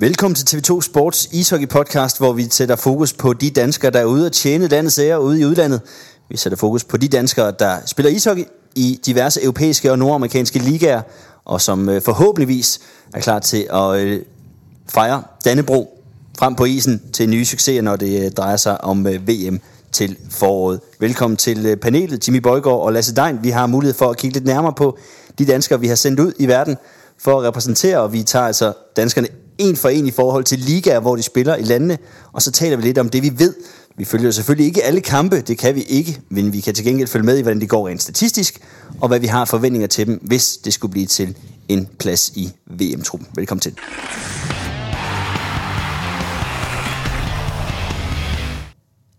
Velkommen til TV2 Sports ishockey podcast, hvor vi sætter fokus på de danskere, der er ude og tjene landets ære ude i udlandet. Vi sætter fokus på de danskere, der spiller ishockey i diverse europæiske og nordamerikanske ligaer, og som øh, forhåbentligvis er klar til at øh, fejre Dannebro frem på isen til nye succeser, når det øh, drejer sig om VM til foråret. Velkommen til panelet, Jimmy Bøjgaard og Lasse Dein. Vi har mulighed for at kigge lidt nærmere på de danskere, vi har sendt ud i verden for at repræsentere, og vi tager altså danskerne en for en i forhold til ligaer, hvor de spiller i landene, og så taler vi lidt om det, vi ved. Vi følger selvfølgelig ikke alle kampe, det kan vi ikke, men vi kan til gengæld følge med i, hvordan det går rent statistisk, og hvad vi har forventninger til dem, hvis det skulle blive til en plads i VM-truppen. Velkommen til.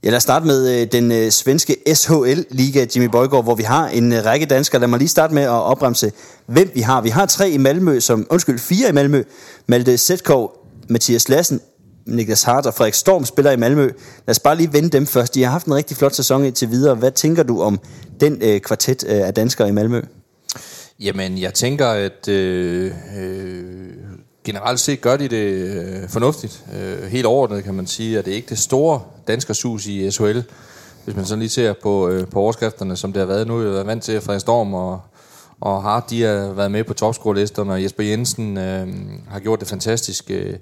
Ja, lad os starte med øh, den øh, svenske SHL-liga, Jimmy Bøjgaard, hvor vi har en øh, række danskere. Lad mig lige starte med at opremse, hvem vi har. Vi har tre i Malmø, som, undskyld, fire i Malmø. Malte Sætkov, Mathias Lassen, Niklas Hart og Frederik Storm spiller i Malmø. Lad os bare lige vende dem først. De har haft en rigtig flot sæson indtil videre. Hvad tænker du om den øh, kvartet øh, af danskere i Malmø? Jamen, jeg tænker, at øh, øh, generelt set gør de det øh, fornuftigt. Øh, helt overordnet kan man sige, at det er ikke det store danskersus i SHL. Hvis man sådan lige ser på, øh, på overskrifterne, som det har været nu. Jeg er vant til, fra Frederik Storm og, og Hart, de har været med på topscore-listerne, og Jesper Jensen øh, har gjort det fantastisk. Øh,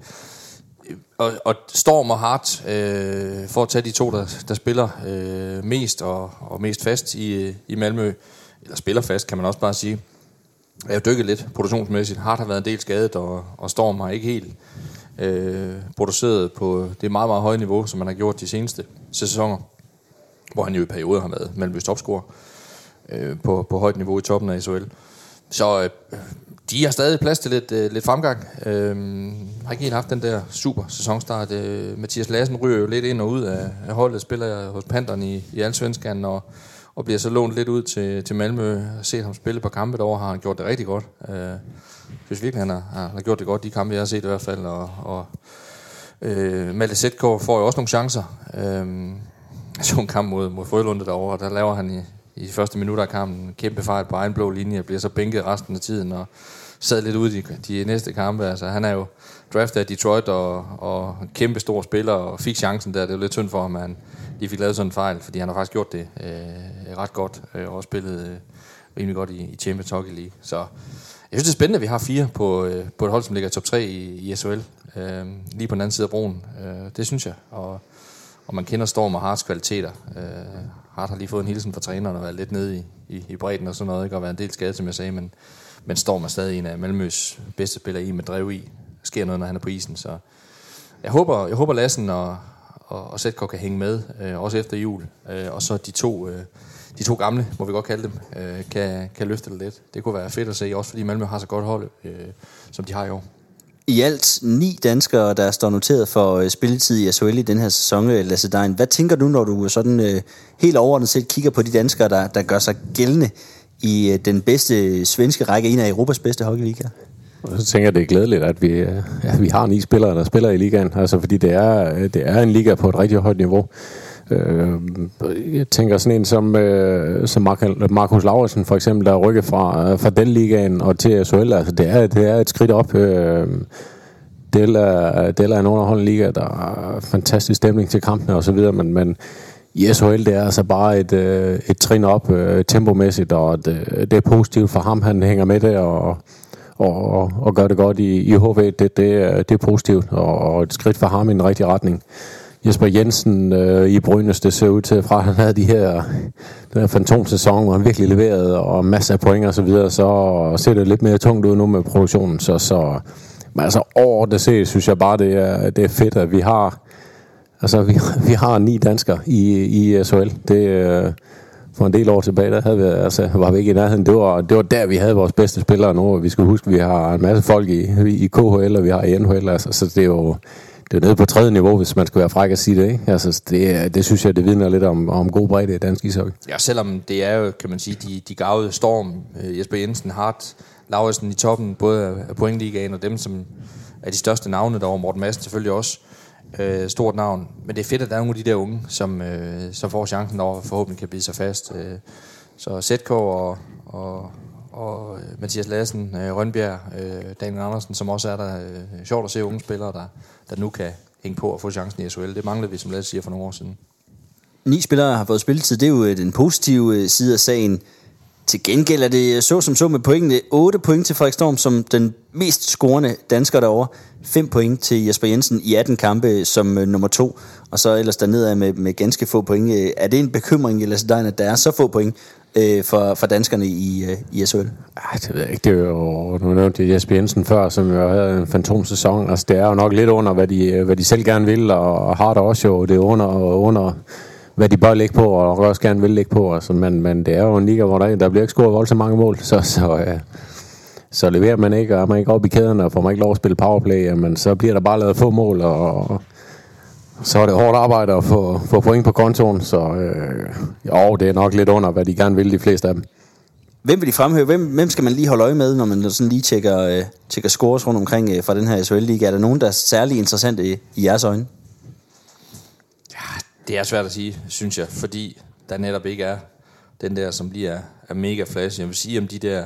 og, og Storm og Hart, øh, for at tage de to, der, der spiller øh, mest og, og mest fast i, øh, i Malmø, eller spiller fast, kan man også bare sige, jeg har dykket lidt produktionsmæssigt. Hart har været en del skadet, og, og Storm har ikke helt øh, produceret på det meget, meget høje niveau, som man har gjort de seneste sæsoner, hvor han jo i perioder har været Malmøs topscorer øh, på, på højt niveau i toppen af SHL. Så øh, de har stadig plads til lidt, øh, lidt fremgang. Øh, har ikke helt haft den der super sæsonstart. Øh, Mathias Lassen ryger jo lidt ind og ud af, af holdet, spiller hos Panteren i, i Allsvenskan, og og bliver så lånt lidt ud til, til Malmø. Jeg har set ham spille på kampe derovre, har han gjort det rigtig godt. Øh, synes virkelig, han har, han har gjort det godt, de kampe, jeg har set i hvert fald. Og, og øh, Malte Sætkår får jo også nogle chancer. Øh, så en kamp mod, mod Frølunde derovre, og der laver han i, i de første minutter af kampen kæmpe fejl på egen blå linje, bliver så bænket resten af tiden, og sad lidt ude i de, de næste kampe. Altså, han er jo draftet af Detroit, og, og kæmpe stor spiller, og fik chancen der. Det var lidt tyndt for ham, at han, lige fik lavet sådan en fejl, fordi han har faktisk gjort det øh, ret godt, øh, og også spillet øh, rimelig godt i, i Champions Hockey League. Så jeg synes, det er spændende, at vi har fire på, øh, på et hold, som ligger i top 3 i, i SHL, øh, lige på den anden side af broen. Øh, det synes jeg, og, og man kender Storm og Harts kvaliteter. Øh, Hart har lige fået en hilsen fra træneren og været lidt nede i, i, i bredden og sådan noget, ikke? og været en del skadet, som jeg sagde, men, men Storm er stadig en af Malmøs bedste spillere i med drev i. Der sker noget, når han er på isen, så jeg håber, jeg håber Lassen og, og, og Zetko kan hænge med, øh, også efter jul. Øh, og så de to, øh, de to gamle, må vi godt kalde dem, øh, kan, kan løfte det lidt. Det kunne være fedt at se, også fordi Malmø har så godt hold, øh, som de har i år. I alt ni danskere, der står noteret for øh, spilletid i SHL i den her sæson, øh, Lasse Dein. Hvad tænker du, når du sådan øh, helt overordnet set kigger på de danskere, der, der gør sig gældende i den bedste svenske række, en af Europas bedste hockeyligaer? Og så tænker jeg, det er glædeligt, at vi, ja, vi har ni spillere, der spiller i ligaen. Altså, fordi det er, det er en liga på et rigtig højt niveau. Øh, jeg tænker sådan en som, øh, som Markus Lauritsen for eksempel, der er rykket fra, øh, fra den ligaen og til SHL. Altså, det er, det er et skridt op. Øh, det er, det er en underholdende liga, der er fantastisk stemning til kampene og så videre, men, men i SHL, det er altså bare et, øh, et trin op øh, tempomæssigt, og det, det er positivt for ham, han hænger med det, og og, og, og gør det godt i, i HV, det, det, det er positivt, og, og et skridt for ham i den rigtige retning. Jesper Jensen øh, i Brynæs, det ser ud til, fra han havde de her, den her fantomsæson, hvor han virkelig leverede, og masser af point og så videre, så ser det lidt mere tungt ud nu med produktionen. Så, så men altså over det set, synes jeg bare, det er, det er fedt, at vi har, altså vi, vi har ni danskere i, i SHL. Det, øh, for en del år tilbage, der havde vi, altså, var vi ikke i nærheden. Det var, det var der, vi havde vores bedste spillere nu. Vi skal huske, at vi har en masse folk i, i KHL, og vi har i NHL. Altså, så det er jo det er nede på tredje niveau, hvis man skal være fræk at sige det. Ikke? Altså, det, det synes jeg, det vidner lidt om, om god bredde i dansk ishockey. Ja, selvom det er jo, kan man sige, de, de gavede Storm, øh, Jesper Jensen, Hart, Lauritsen i toppen, både af pointligaen og dem, som er de største navne derovre, Morten Madsen selvfølgelig også øh, stort navn. Men det er fedt, at der er nogle af de der unge, som, øh, som får chancen over, forhåbentlig kan bide sig fast. Øh, så ZK og, og, og øh, Mathias Lassen, øh, Rønbjerg, øh, Daniel Andersen, som også er der. Øh, sjovt at se unge spillere, der, der nu kan hænge på og få chancen i SHL. Det manglede vi, som Lasse siger, for nogle år siden. Ni spillere har fået spilletid. Det er jo øh, den positive øh, side af sagen. Til gengæld er det så som så med pointene. 8 point til Frederik Storm som den mest scorende dansker derovre. 5 point til Jesper Jensen i 18 kampe som nummer to. Og så ellers dernede med, med ganske få point. Er det en bekymring, eller at der er så få point øh, for, for danskerne i, øh, i SHL? Ej, det ved jeg ikke. Det er jo, nu nævnte jeg Jesper Jensen før, som jo havde en fantomsæson. Altså, det er jo nok lidt under, hvad de, øh, hvad de selv gerne vil, og har der også jo det er under, under hvad de bør lægge på, og også gerne vil lægge på. Altså, men, men det er jo en liga, hvor der, der bliver ikke scoret voldsomt mange mål, så, så, øh, så leverer man ikke, og er man ikke oppe i kæden, og får man ikke lov at spille powerplay, men så bliver der bare lavet få mål, og, og så er det hårdt arbejde at få, få point på kontoen, så øh, jo, det er nok lidt under, hvad de gerne vil, de fleste af dem. Hvem vil de fremhæve? Hvem, hvem skal man lige holde øje med, når man sådan lige tjekker, øh, tjekker scores rundt omkring øh, fra den her SHL-liga? Er der nogen, der er særlig interessant i, i jeres øjne? Det er svært at sige, synes jeg, fordi der netop ikke er den der, som lige er, er mega flash. Jeg vil sige om de der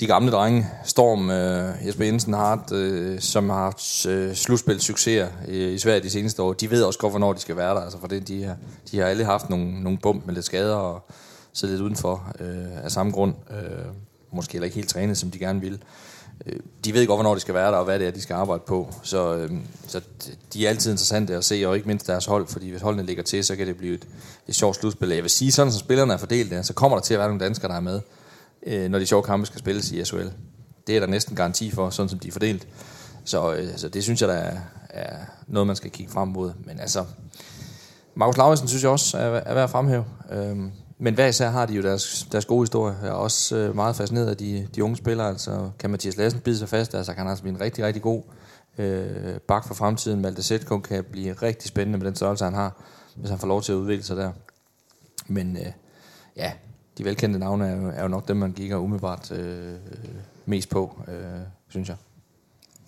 de gamle drenge, Storm, øh, Jesper Jensen Hart, øh, som har haft øh, slutspil succeser i, i Sverige de seneste år, de ved også godt, hvornår de skal være der. Altså, for det, de, har, de har alle haft nogle, nogle bump med lidt skader og siddet lidt udenfor øh, af samme grund. Øh, måske heller ikke helt trænet, som de gerne vil. Øh, de ved godt, hvornår de skal være der, og hvad det er, de skal arbejde på. Så, øh, så de er altid interessante at se, og ikke mindst deres hold, fordi hvis holdene ligger til, så kan det blive et, et sjovt slutspil. Jeg vil sige, sådan som spillerne er fordelt der, så kommer der til at være nogle danskere, der er med, øh, når de sjove kampe skal spilles i SHL. Det er der næsten garanti for, sådan som de er fordelt. Så, øh, altså, det synes jeg, der er, er noget, man skal kigge frem mod. Men altså, Markus Lauritsen synes jeg også er, er værd at fremhæve. Øhm, men hver især har de jo deres, deres gode historie. Jeg er også øh, meget fascineret af de, de unge spillere. Altså, kan Mathias Lassen bide sig fast, altså, kan han altså blive en rigtig, rigtig god øh, bak for fremtiden. Malte Sætko kan blive rigtig spændende med den størrelse, han har, hvis han får lov til at udvikle sig der. Men øh, ja, de velkendte navne er jo, er jo nok dem, man kigger umiddelbart øh, mest på, øh, synes jeg.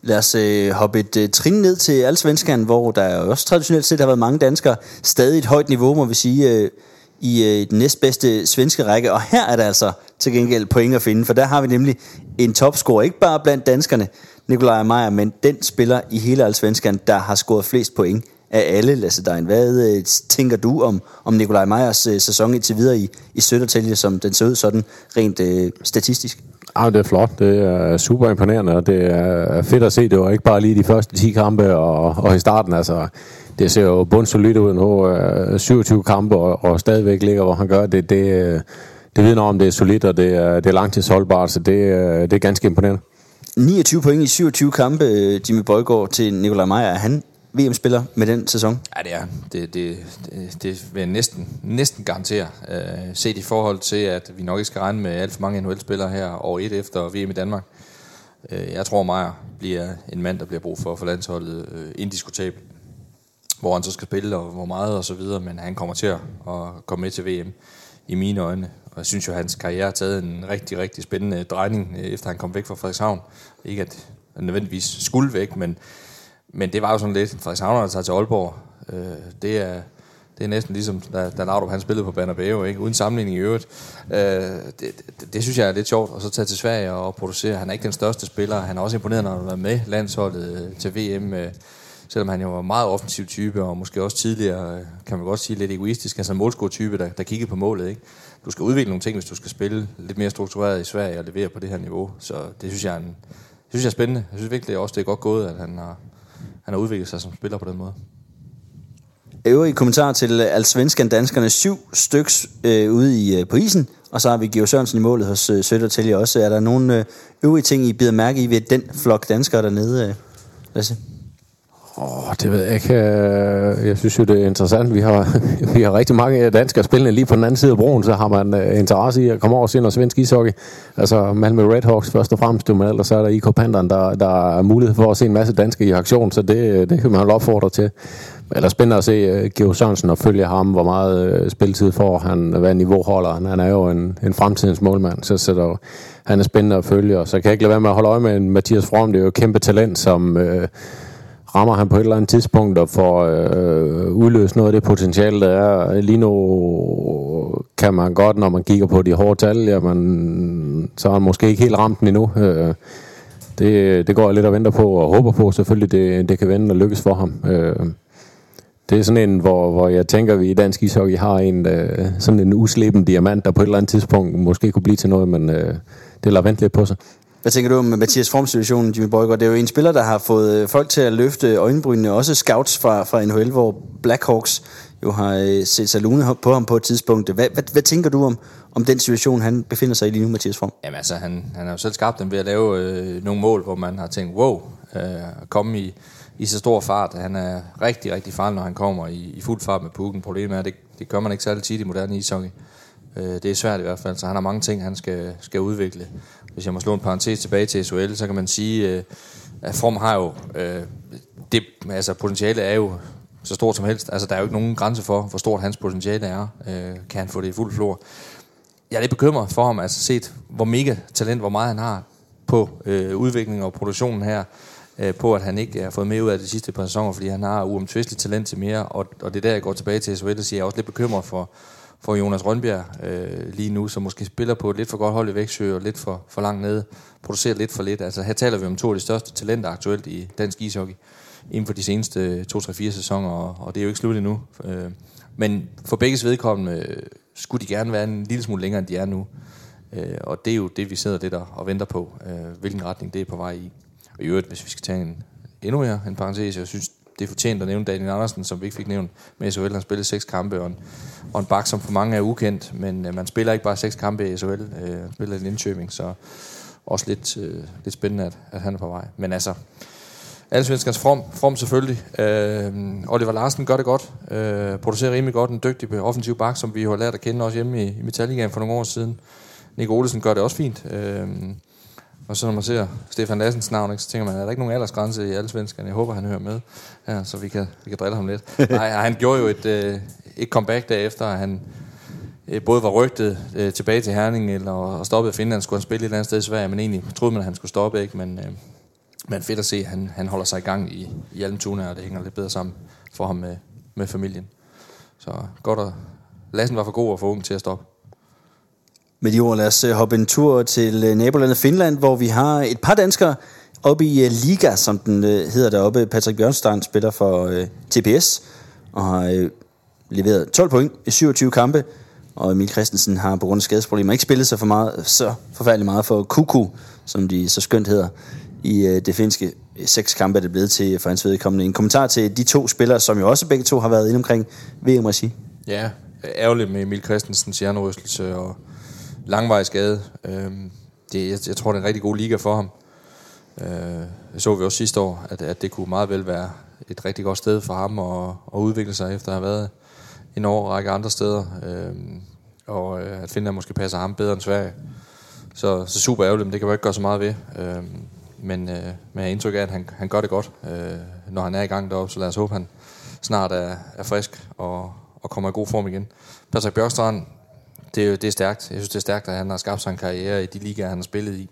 Lad os øh, hoppe et øh, trin ned til Allsvenskan, hvor der også traditionelt set har været mange danskere. Stadig et højt niveau, må vi sige. Øh, i øh, den næstbedste svenske række, og her er der altså til gengæld point at finde, for der har vi nemlig en topscorer, ikke bare blandt danskerne, Nikolaj Meyer, men den spiller i hele Allsvenskan, der har scoret flest point af alle, Lasse Dein. Hvad øh, tænker du om, om Nikolaj Meyers øh, sæson indtil videre i, i Søndertælje, som den ser ud sådan rent øh, statistisk? Ja, det er flot. Det er super imponerende, og det er fedt at se. Det var ikke bare lige de første 10 kampe og, og i starten. Altså, det ser jo bundsolidt ud nu. Øh, 27 kampe og, og stadigvæk ligger, hvor han gør det. Det, øh, det vidner om, det er solidt, og det er, det er langtidsholdbart, så det, øh, det er ganske imponerende. 29 point i 27 kampe, øh, Jimmy Bøjgaard til Nikolaj Meyer. Er han VM-spiller med den sæson? Ja, det er. Det, det, det, det vil jeg næsten, næsten garantere. Uh, set i forhold til, at vi nok ikke skal regne med alt for mange NHL-spillere her år et efter VM i Danmark. Uh, jeg tror, Meyer bliver en mand, der bliver brug for for landsholdet uh, indiskutabelt hvor han så skal spille, og hvor meget og så videre, men han kommer til at komme med til VM i mine øjne. Og jeg synes jo, at hans karriere har taget en rigtig, rigtig spændende drejning, efter han kom væk fra Frederikshavn. Ikke at han nødvendigvis skulle væk, men, men det var jo sådan lidt, Frederikshavn har tager til Aalborg. Øh, det er, det er næsten ligesom, da, da Laudrup han spillede på Banabeo, ikke? uden sammenligning i øvrigt. Øh, det, det, det, synes jeg er lidt sjovt, og så tage til Sverige og producere. Han er ikke den største spiller, han er også imponeret, når han har med landsholdet øh, til VM. Øh, selvom han jo var meget offensiv type, og måske også tidligere, øh, kan man godt sige, lidt egoistisk, altså en målscore-type, der, der kiggede på målet. Ikke? Du skal udvikle nogle ting, hvis du skal spille lidt mere struktureret i Sverige og levere på det her niveau. Så det synes jeg er, en, det synes jeg er spændende. Jeg synes virkelig også, det er godt gået, at han har, han har udviklet sig som spiller på den måde. Øvrige kommentar til øh, altså Alsvenskan danskerne. Syv styks øh, ude i, øh, på isen, og så har vi Georg Sørensen i målet hos øh, Søndertælje også. Er der nogle øh, øvrige ting, I bider mærke i ved den flok danskere dernede, øh, Lasse? Åh, det ved jeg ikke. Øh, jeg synes jo, det er interessant. Vi har, vi har rigtig mange øh, danskere spillende lige på den anden side af broen, så har man uh, interesse i at komme over og se noget svensk ishockey. Altså Malmö Redhawks først og fremmest, men ellers så er der IK Panderen, der, der er mulighed for at se en masse danske i aktion, så det, det kan man jo opfordre til. Eller spændende at se uh, Geo Sørensen og følge ham, hvor meget uh, spilletid får han, hvad niveau holder han. Han er jo en, en fremtidens målmand, så, så der, han er spændende at følge, og så kan jeg ikke lade være med at holde øje med Mathias From, det er jo et kæmpe talent, som... Uh, rammer han på et eller andet tidspunkt og får øh, udløst noget af det potentiale, der er. Lige nu kan man godt, når man kigger på de hårde tal, jamen, så har han måske ikke helt ramt den endnu. Øh, det, det går jeg lidt og venter på og håber på selvfølgelig, det, det kan vende og lykkes for ham. Øh, det er sådan en, hvor, hvor jeg tænker, at vi i dansk ishockey har en, øh, sådan en usleben diamant, der på et eller andet tidspunkt måske kunne blive til noget, men øh, det lader vente lidt på sig. Hvad tænker du om Mathias Forms situation, Jimmy Bøjgaard? Det er jo en spiller, der har fået øh, folk til at løfte øjenbrynene, også scouts fra, fra NHL, hvor Blackhawks jo har øh, set sig lune på ham på et tidspunkt. Hvad, hvad, hvad tænker du om, om den situation, han befinder sig i lige nu, Mathias Form? Jamen altså, han, han har jo selv skabt den ved at lave øh, nogle mål, hvor man har tænkt, wow, øh, komme i, i så stor fart. Han er rigtig, rigtig farlig, når han kommer i, i fuld fart med pukken. Problemet er, at det, det gør man ikke særlig tit i moderne ishockey. Øh, det er svært i hvert fald, så han har mange ting, han skal, skal udvikle. Hvis jeg må slå en parentes tilbage til SHL, så kan man sige, øh, at Form har jo... Øh, det, altså potentiale er jo så stort som helst. Altså, der er jo ikke nogen grænse for, hvor stort hans potentiale er. Øh, kan han få det i fuld flor? Jeg er lidt bekymret for ham, altså set, hvor mega talent, hvor meget han har på øh, udviklingen og produktionen her, øh, på at han ikke har fået mere ud af de sidste par sæsoner, fordi han har uomtvisteligt talent til mere, og, og det er der, jeg går tilbage til SHL og siger, jeg er også lidt bekymret for, for Jonas Rønbjerg øh, lige nu, som måske spiller på et lidt for godt hold i Vægtsø og lidt for, for langt nede, producerer lidt for lidt. Altså her taler vi om to af de største talenter aktuelt i dansk ishockey inden for de seneste 2-3-4 sæsoner, og, og det er jo ikke slut endnu. Øh, men for begge vedkommende øh, skulle de gerne være en lille smule længere, end de er nu. Øh, og det er jo det, vi sidder lidt og venter på, øh, hvilken retning det er på vej i. Og i øvrigt, hvis vi skal tage en, endnu mere en parentes, jeg synes, det er fortjent at nævne Daniel Andersen, som vi ikke fik nævnt med SHL. Han spillede seks kampe, og en, og en bak, som for mange er ukendt, men øh, man spiller ikke bare seks kampe i SHL, øh, man spiller i Lindköping, så også lidt, øh, lidt spændende, at, at han er på vej. Men altså, alle svenskers from, from selvfølgelig. Øh, Oliver Larsen gør det godt, øh, producerer rimelig godt, en dygtig øh, offensiv bak, som vi har lært at kende også hjemme i, i Metalligaen for nogle år siden. Nico Olesen gør det også fint. Øh, og så når man ser Stefan Lassens navn, så tænker man, er der ikke nogen aldersgrænse i alle svenskerne? Jeg håber, han hører med, ja, så vi kan, vi kan drille ham lidt. Nej, han gjorde jo et, øh, et comeback derefter, at han øh, både var rygtet øh, tilbage til Herning, eller og stoppede Finland, skulle han spille et eller andet sted i Sverige, men egentlig troede man, at han skulle stoppe, ikke? Men, øh, men fedt at se, at han, han holder sig i gang i, i Almtuna, og det hænger lidt bedre sammen for ham med, med familien. Så godt at... Lassen var for god og for ung til at stoppe. Med de ord, lad os øh, hoppe en tur til øh, nabolandet Finland, hvor vi har et par danskere oppe i øh, Liga, som den hedder deroppe. Patrick Bjørnstein spiller for uh, TPS og har uh, leveret 12 point i 27 kampe. Og Emil Christensen har på grund af skadesproblemer ikke spillet så, for meget, så forfærdeligt meget for Kuku, som de så skønt hedder, i uh, det finske seks kampe er det blevet til for hans vedkommende. En kommentar til de to spillere, som jo også begge to har været inde omkring VM-regi. Ja, ærgerligt med Emil Christensens hjernerystelse og langvarig skade. Øh, det, jeg, jeg tror, det er en rigtig god liga for ham. Øh, så vi også sidste år, at, at det kunne meget vel være et rigtig godt sted for ham at, at udvikle sig efter at have været en årrække andre steder. Øh, og øh, at Finland måske passer ham bedre end Sverige. Så, så super ærgerligt, men det kan man ikke gøre så meget ved. Øh, men, øh, men jeg indtryk af, at han, han gør det godt, øh, når han er i gang deroppe. Så lad os håbe, at han snart er, er frisk og, og kommer i god form igen. Patrick Bjørkstrand det, det er stærkt. Jeg synes, det er stærkt, at han har skabt sig en karriere i de ligaer, han har spillet i.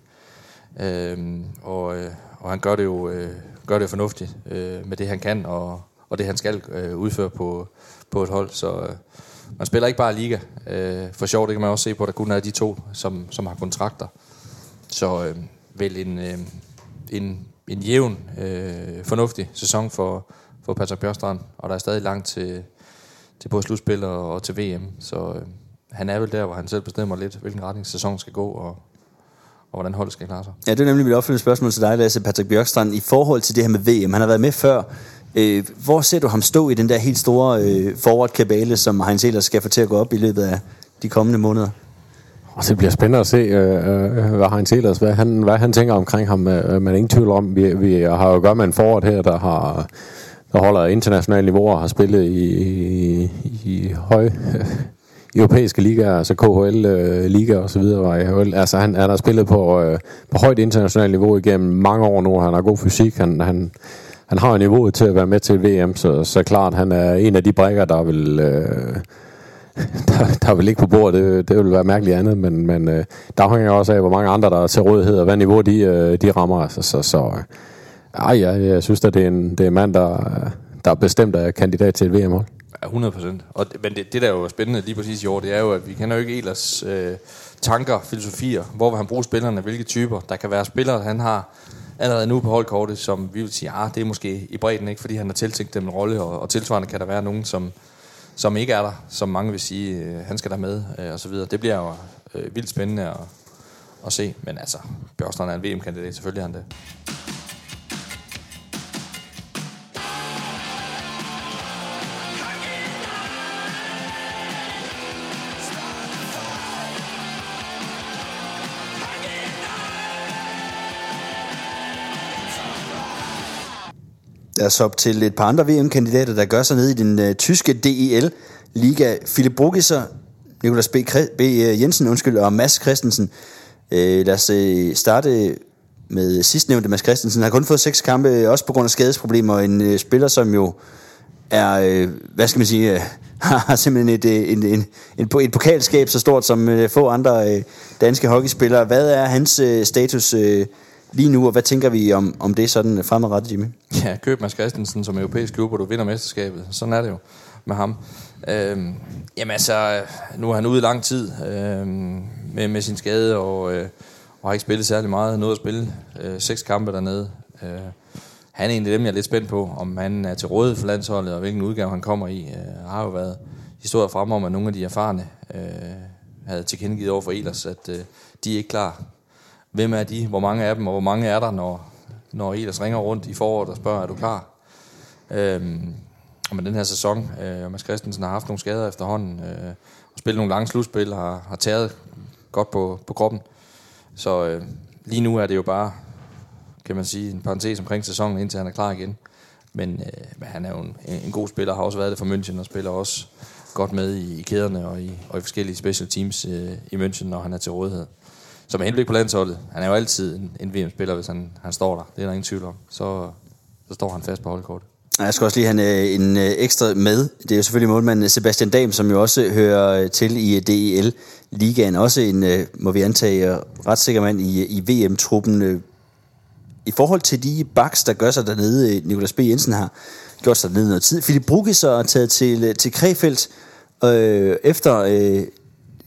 Øhm, og, øh, og han gør det jo øh, gør det fornuftigt øh, med det, han kan, og, og det, han skal øh, udføre på, på et hold. Så øh, man spiller ikke bare liga. Øh, for sjovt, det kan man også se på, at der kun er de to, som, som har kontrakter. Så øh, vel en, øh, en, en jævn, øh, fornuftig sæson for, for Patrick Bjørstrand, og der er stadig langt til, til både slutspil og, og til VM. Så øh, han er vel der, hvor han selv bestemmer lidt, hvilken retning sæsonen skal gå, og, og hvordan holdet skal klare sig. Ja, det er nemlig mit opfølgende spørgsmål til dig, Lasse Patrick Bjørkstrand, i forhold til det her med VM. Han har været med før. Øh, hvor ser du ham stå i den der helt store øh, forward-kabale, som Heinz Ehlers skal få til at gå op i løbet af de kommende måneder? Og det bliver spændende at se, øh, øh hvad Heinz Ehlers, hvad han, hvad han tænker omkring ham. Øh, men ingen tvivl om, vi, vi har jo at gøre med en forward her, der har der holder internationale niveauer og har spillet i, i, i høj europæiske ligaer, altså KHL øh, liga og så videre. Altså han, han har spillet på, øh, på højt internationalt niveau igennem mange år nu. Han har god fysik. Han, han, han har niveauet til at være med til VM, så, så klart han er en af de brækker, der vil... Øh, der, der vil ligge på bordet, det, det vil være mærkeligt andet, men, men øh, der afhænger også af, hvor mange andre der er til rådighed, og hvad niveau de, øh, de rammer. Altså, så, så øh, Ej, ja, jeg synes, at det er en, det er en mand, der, der er bestemt er kandidat til et VM-hold. 100 procent. Men det, det, der er jo spændende lige præcis i år, det er jo, at vi kender jo ikke Elers øh, tanker, filosofier. Hvor vil han bruge spillerne? Hvilke typer? Der kan være spillere, han har allerede nu på holdkortet, som vi vil sige, ah, det er måske i bredden, ikke, fordi han har tiltænkt dem en rolle, og, og tilsvarende kan der være nogen, som, som ikke er der, som mange vil sige, øh, han skal der med, øh, og så videre. Det bliver jo øh, vildt spændende at, at se, men altså, Bjørstrand er en VM-kandidat, selvfølgelig er han det. Lad os hoppe til et par andre VM-kandidater, der gør sig ned i den uh, tyske DEL-liga. Philip Brugiser, Nikolas B. Kri- B. Jensen undskyld, og Mads Christensen. Uh, lad os uh, starte med sidstnævnte Mads Christensen. Han har kun fået seks kampe, også på grund af skadesproblemer. En uh, spiller, som jo er, uh, hvad skal man sige, uh, har simpelthen et, uh, en, en, en, et pokalskab så stort som uh, få andre uh, danske hockeyspillere. Hvad er hans uh, status uh, lige nu, og hvad tænker vi om, om det sådan fremadrettet, Jimmy? Ja, køb Mads Christensen som europæisk klub, og du vinder mesterskabet. Sådan er det jo med ham. Øhm, jamen altså, nu er han ude i lang tid øhm, med, med sin skade, og, øh, og har ikke spillet særlig meget. Noget at spille øh, seks kampe dernede. Øh, han er en af dem, jeg er lidt spændt på, om han er til rådighed for landsholdet, og hvilken udgave han kommer i. Øh, har jo været historier frem om, at nogle af de erfarne øh, havde tilkendegivet over for Elers, at øh, de er ikke klar hvem er de, hvor mange af dem, og hvor mange er der, når, når Elas ringer rundt i foråret og spørger, er du klar? Øhm, og med den her sæson, øh, Mads Christensen har haft nogle skader efterhånden, øh, og spillet nogle lange slutspil, har, har taget godt på, på kroppen. Så øh, lige nu er det jo bare, kan man sige, en parentes omkring sæsonen, indtil han er klar igen. Men, øh, men han er jo en, en god spiller, har også været det for München, og spiller også godt med i, i kæderne og i, og i forskellige special teams øh, i München, når han er til rådighed. Så med henblik på landsholdet, han er jo altid en, en VM-spiller, hvis han, han står der. Det er der ingen tvivl om. Så, så står han fast på holdkortet. Jeg skal også lige have en, øh, en øh, ekstra med. Det er jo selvfølgelig målmanden Sebastian Dam, som jo også hører øh, til i DEL-ligaen. Også en, må vi antage, ret sikker mand i, i VM-truppen. I forhold til de backs, der gør sig dernede, Nikolas B. Jensen har gjort sig dernede noget tid. Philip Brugge så er taget til, til Krefeldt øh, efter øh,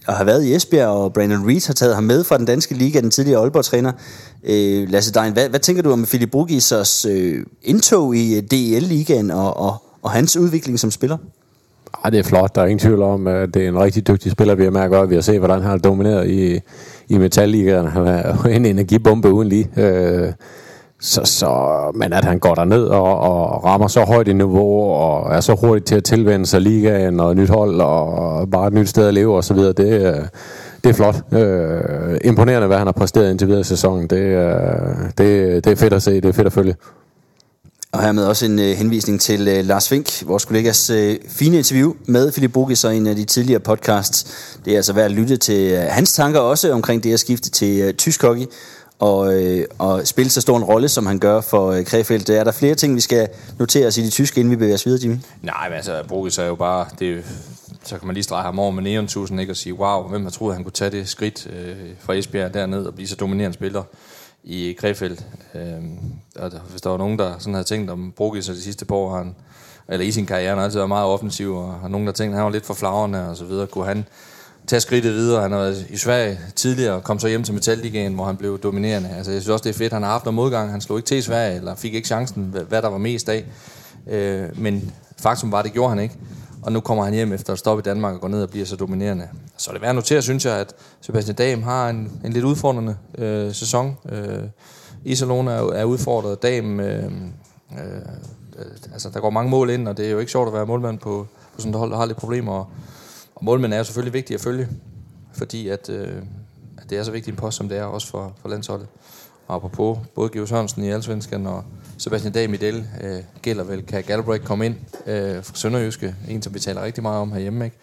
og har været i Esbjerg, og Brandon Reed har taget ham med fra den danske liga, den tidligere Aalborg-træner. Øh, Lasse Dein, hvad, hvad tænker du om Philip Brugisers øh, indtog i øh, DEL-ligaen og, og, og hans udvikling som spiller? Ej, det er flot. Der er ingen tvivl om, at det er en rigtig dygtig spiller, vi har mærket godt. Vi har set, hvordan han har domineret i, i Metalligaen. Han er en energibombe uden lige. Øh, så, så, men at han går derned og, og rammer så højt i niveau, og er så hurtigt til at tilvende sig ligaen og nyt hold, og bare et nyt sted at leve osv., det, øh, det er flot. Øh, imponerende, hvad han har præsteret indtil videre i sæsonen. Det, øh, det, det er fedt at se, det er fedt at følge. Og hermed også en øh, henvisning til øh, Lars Fink, vores kollegas øh, fine interview med Philip Bugis og en af de tidligere podcasts. Det er altså værd at lytte til øh, hans tanker også omkring det at skifte til øh, tysk hockey og, øh, og spille så stor en rolle, som han gør for øh, Krefeld. Er der flere ting, vi skal notere os i de tyske, inden vi bevæger os videre, Jimmy? Nej, men altså, Brugis er jo bare... Det, så kan man lige strege ham over med Neon tusen ikke? Og sige, wow, hvem har troet, han kunne tage det skridt øh, fra Esbjerg derned og blive så dominerende spiller i Krefeld. Øh, og hvis der var nogen, der sådan havde tænkt om Brugis de sidste par år, han, eller i sin karriere, han har altid været meget offensiv, og, og nogen, der tænkte, at han var lidt for flagrende og så videre. Kunne han tage skridtet videre. Han har været i Sverige tidligere og kom så hjem til Metalligaen, hvor han blev dominerende. Altså, jeg synes også, det er fedt. Han har haft noget modgang. Han slog ikke til i Sverige, eller fik ikke chancen, hvad der var mest af. Øh, men faktum var, det gjorde han ikke. Og nu kommer han hjem efter at stoppe i Danmark og går ned og bliver så dominerende. Så er det værd at notere, synes jeg, at Sebastian Dam har en, en lidt udfordrende øh, sæson. Øh, Iserlohn er, er udfordret. Dam, øh, øh, altså, der går mange mål ind, og det er jo ikke sjovt at være målmand på, på sådan et hold, der har lidt problemer. Og, og målmænd er jo selvfølgelig vigtigt at følge, fordi at, øh, at det er så vigtig en post, som det er også for, for landsholdet. Og apropos både Geo Sørensen i Allsvenskan og Sebastian Dag Midel øh, gælder vel, kan Galbraith komme ind øh, fra Sønderjyske, en som vi taler rigtig meget om herhjemme, ikke?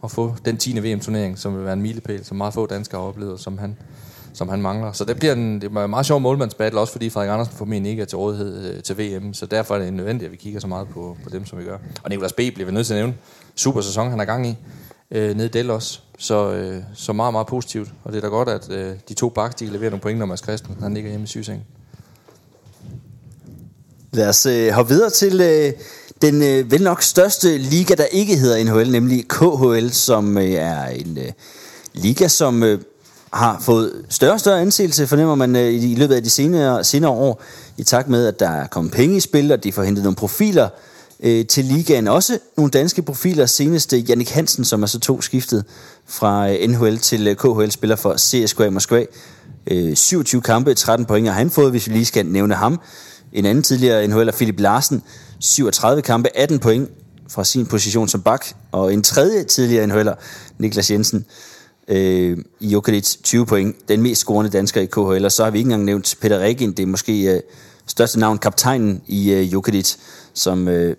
og få den 10. VM-turnering, som vil være en milepæl, som meget få danskere har oplevet, som han, som han mangler. Så det bliver en, det bliver en meget sjov målmandsbattle, også fordi Frederik Andersen formentlig ikke er til rådighed øh, til VM, så derfor er det nødvendigt, at vi kigger så meget på, på dem, som vi gør. Og Nicolas B. bliver vi nødt til at nævne. Super sæson, han er gang i øh, nede i Dell også. Så, øh, så meget, meget positivt. Og det er da godt, at øh, de to baks, de leverer nogle point, når Mads Christen han ligger hjemme i sygesengen. Lad os øh, hoppe videre til øh, den øh, vel nok største liga, der ikke hedder NHL, nemlig KHL, som øh, er en øh, liga, som øh, har fået større og større anseelse, fornemmer man øh, i, løbet af de senere, senere år, i takt med, at der er kommet penge i spil, og de får hentet nogle profiler øh, til ligaen. Også nogle danske profiler, senest øh, Jannik Hansen, som er så to skiftet fra øh, NHL til øh, KHL, spiller for CSKA Moskva. Øh, 27 kampe, 13 point har han fået, hvis vi lige skal nævne ham. En anden tidligere NHL'er, Philip Larsen, 37 kampe, 18 point fra sin position som bak. Og en tredje tidligere NHL'er, Niklas Jensen, øh, i 20 point. Den mest scorende dansker i KHL. Og så har vi ikke engang nævnt Peter Regin, det er måske øh, største navn, kaptajnen i øh, Jokerit, som øh,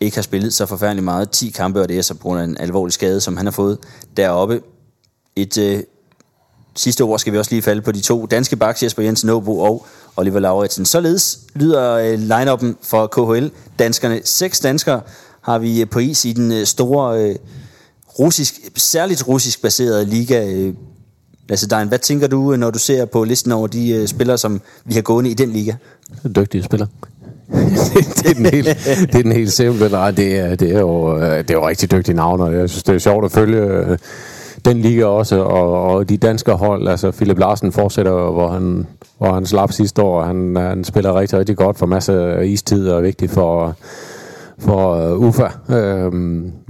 ikke har spillet så forfærdeligt meget. 10 kampe, og det er så på grund af en alvorlig skade, som han har fået deroppe. Et øh, sidste ord skal vi også lige falde på de to danske backs, Jesper Jensen Nåbo og Oliver Lauritsen. Således lyder øh, line-upen for KHL. Danskerne, seks danskere har vi øh, på is i den øh, store øh, russisk, særligt russisk baseret liga. Øh, Lasse Dein, hvad tænker du, øh, når du ser på listen over de øh, spillere, som vi har gående i den liga? Dygtige spillere. det, er den helt, det er den helt simple. Nej, det er, det er, jo, øh, det er jo rigtig dygtige navne, jeg synes, det er sjovt at følge den liga også, og, og de danske hold, altså Philip Larsen fortsætter, hvor han, hvor han slap sidste år, han, han spiller rigtig, rigtig godt for masser af istid, og er vigtig for, for uh, UFA. Øh,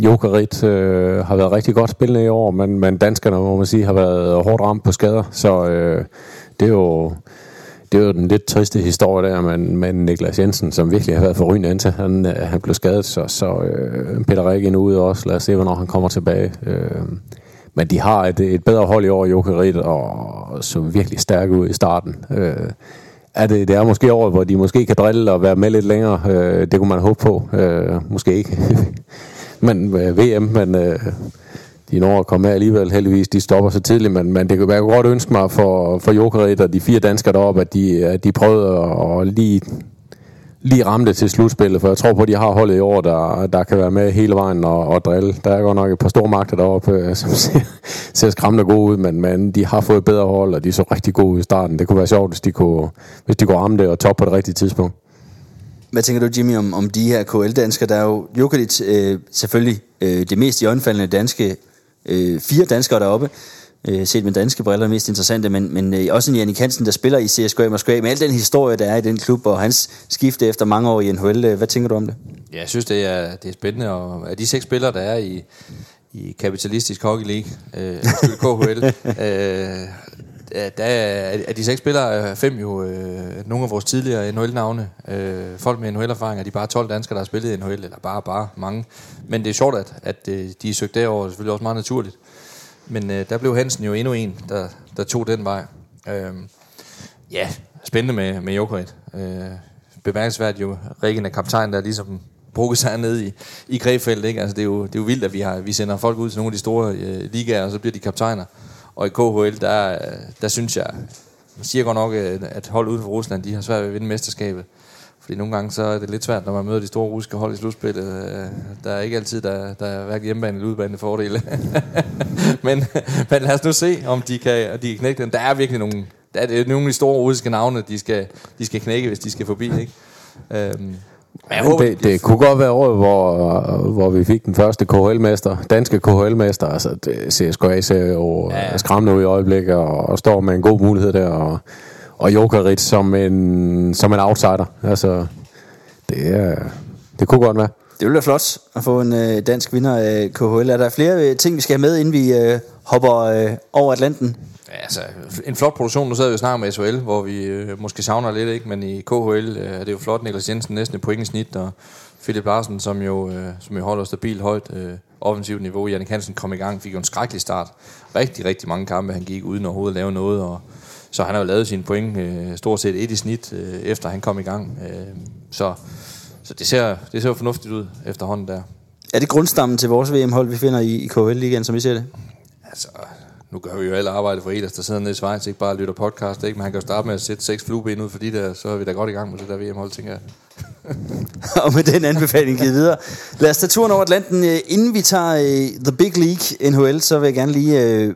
Jokerit øh, har været rigtig godt spillende i år, men, men danskerne, må man sige, har været hårdt ramt på skader, så øh, det er jo det er jo den lidt triste historie der, men, men Niklas Jensen, som virkelig har været forrygende indtil, han, øh, han blev skadet, så, så øh, Peter Regen ude også. Lad os se, hvornår han kommer tilbage. Øh, men de har et, et bedre hold i år Jokerit, og så virkelig stærke ud i starten. Øh, er det, det er måske året, hvor de måske kan drille og være med lidt længere. Øh, det kunne man håbe på. Øh, måske ikke. men øh, VM, men øh, de når at komme med alligevel heldigvis. De stopper så tidligt, men, men det kunne være godt ønske mig for, for Jokerit og de fire danskere deroppe, at de, at de prøvede at, at lige lige ramme det til slutspillet, for jeg tror på, at de har holdet i år, der, der kan være med hele vejen og, og drille. Der er godt nok et par store magter deroppe, øh, som ser, ser skræmmende gode ud, men, men de har fået bedre hold, og de så rigtig gode ud i starten. Det kunne være sjovt, hvis de kunne, hvis de kunne ramme det og toppe på det rigtige tidspunkt. Hvad tænker du, Jimmy, om, om de her KL-danskere? Der er jo Jokic øh, selvfølgelig øh, det mest i øjenfaldende danske, øh, fire danskere deroppe øh, set med danske briller mest interessante, men, men øh, også en Jannik Hansen, der spiller i CSKA Moskva, med al den historie, der er i den klub, og hans skifte efter mange år i NHL. Øh, hvad tænker du om det? Ja, jeg synes, det er, det er spændende, og af de seks spillere, der er i, i kapitalistisk hockey league, øh, KHL, øh, der er, af de seks spillere er fem jo øh, nogle af vores tidligere NHL-navne. Øh, folk med NHL-erfaring, er de bare 12 danskere, der har spillet i NHL, eller bare, bare mange. Men det er sjovt, at, at øh, de er søgt derover, selvfølgelig også meget naturligt. Men øh, der blev Hansen jo endnu en, der, der tog den vej. Øh, ja, spændende med, med Jokerit. Øh, bemærkelsesværdigt jo, Rikken er kaptajn, der ligesom brugget sig ned i, i Græfeldt. Ikke? Altså, det, er jo, det er jo vildt, at vi, har, vi sender folk ud til nogle af de store øh, ligaer, og så bliver de kaptajner. Og i KHL, der, der synes jeg, man siger godt nok, øh, at hold uden for Rusland, de har svært ved at vinde mesterskabet. Fordi nogle gange så er det lidt svært, når man møder de store russiske hold i slutspillet. Øh, der er ikke altid, der, der er hverken hjemmebane eller udebane fordele. men, men lad os nu se, om de kan, de kan knække den. Der er virkelig nogle, der er nogle af de store russiske navne, de skal, de skal knække, hvis de skal forbi. Ikke? Øhm, men håber, det, det kunne godt være året, hvor, hvor vi fik den første KHL-mester, danske KHL-mester. Altså, CSKA ser jo ja. skræmmende ud i øjeblikket, og, og står med en god mulighed der. Og, og Jokerit som en, som en outsider. Altså, det, er, det kunne godt være. Det ville være flot at få en øh, dansk vinder af KHL. Er der flere øh, ting, vi skal have med, inden vi øh, hopper øh, over Atlanten? Ja, altså, en flot produktion. Nu sad vi jo snart med SHL, hvor vi øh, måske savner lidt, ikke? men i KHL øh, er det jo flot. Niklas Jensen næsten et point i snit, og Philip Larsen, som jo, øh, som jo holder stabilt højt øh, offensivt niveau. Jannik Hansen kom i gang, fik jo en skrækkelig start. Rigtig, rigtig mange kampe, han gik uden overhovedet at lave noget, og så han har jo lavet sine point øh, stort set et i snit, øh, efter han kom i gang. Øh, så så det ser, det ser jo fornuftigt ud efterhånden der. Er det grundstammen til vores VM-hold, vi finder i, i KHL-ligaen, som vi ser det? Altså, nu gør vi jo alle arbejde for Elas, der sidder nede i Schweiz, ikke bare lytter podcast, ikke? men han kan jo starte med at sætte seks flueben ud for de der, så er vi da godt i gang med det der VM-hold, tænker jeg. og med den anbefaling givet videre. Lad os tage turen over Atlanten. Øh, inden vi tager uh, The Big League NHL, så vil jeg gerne lige uh,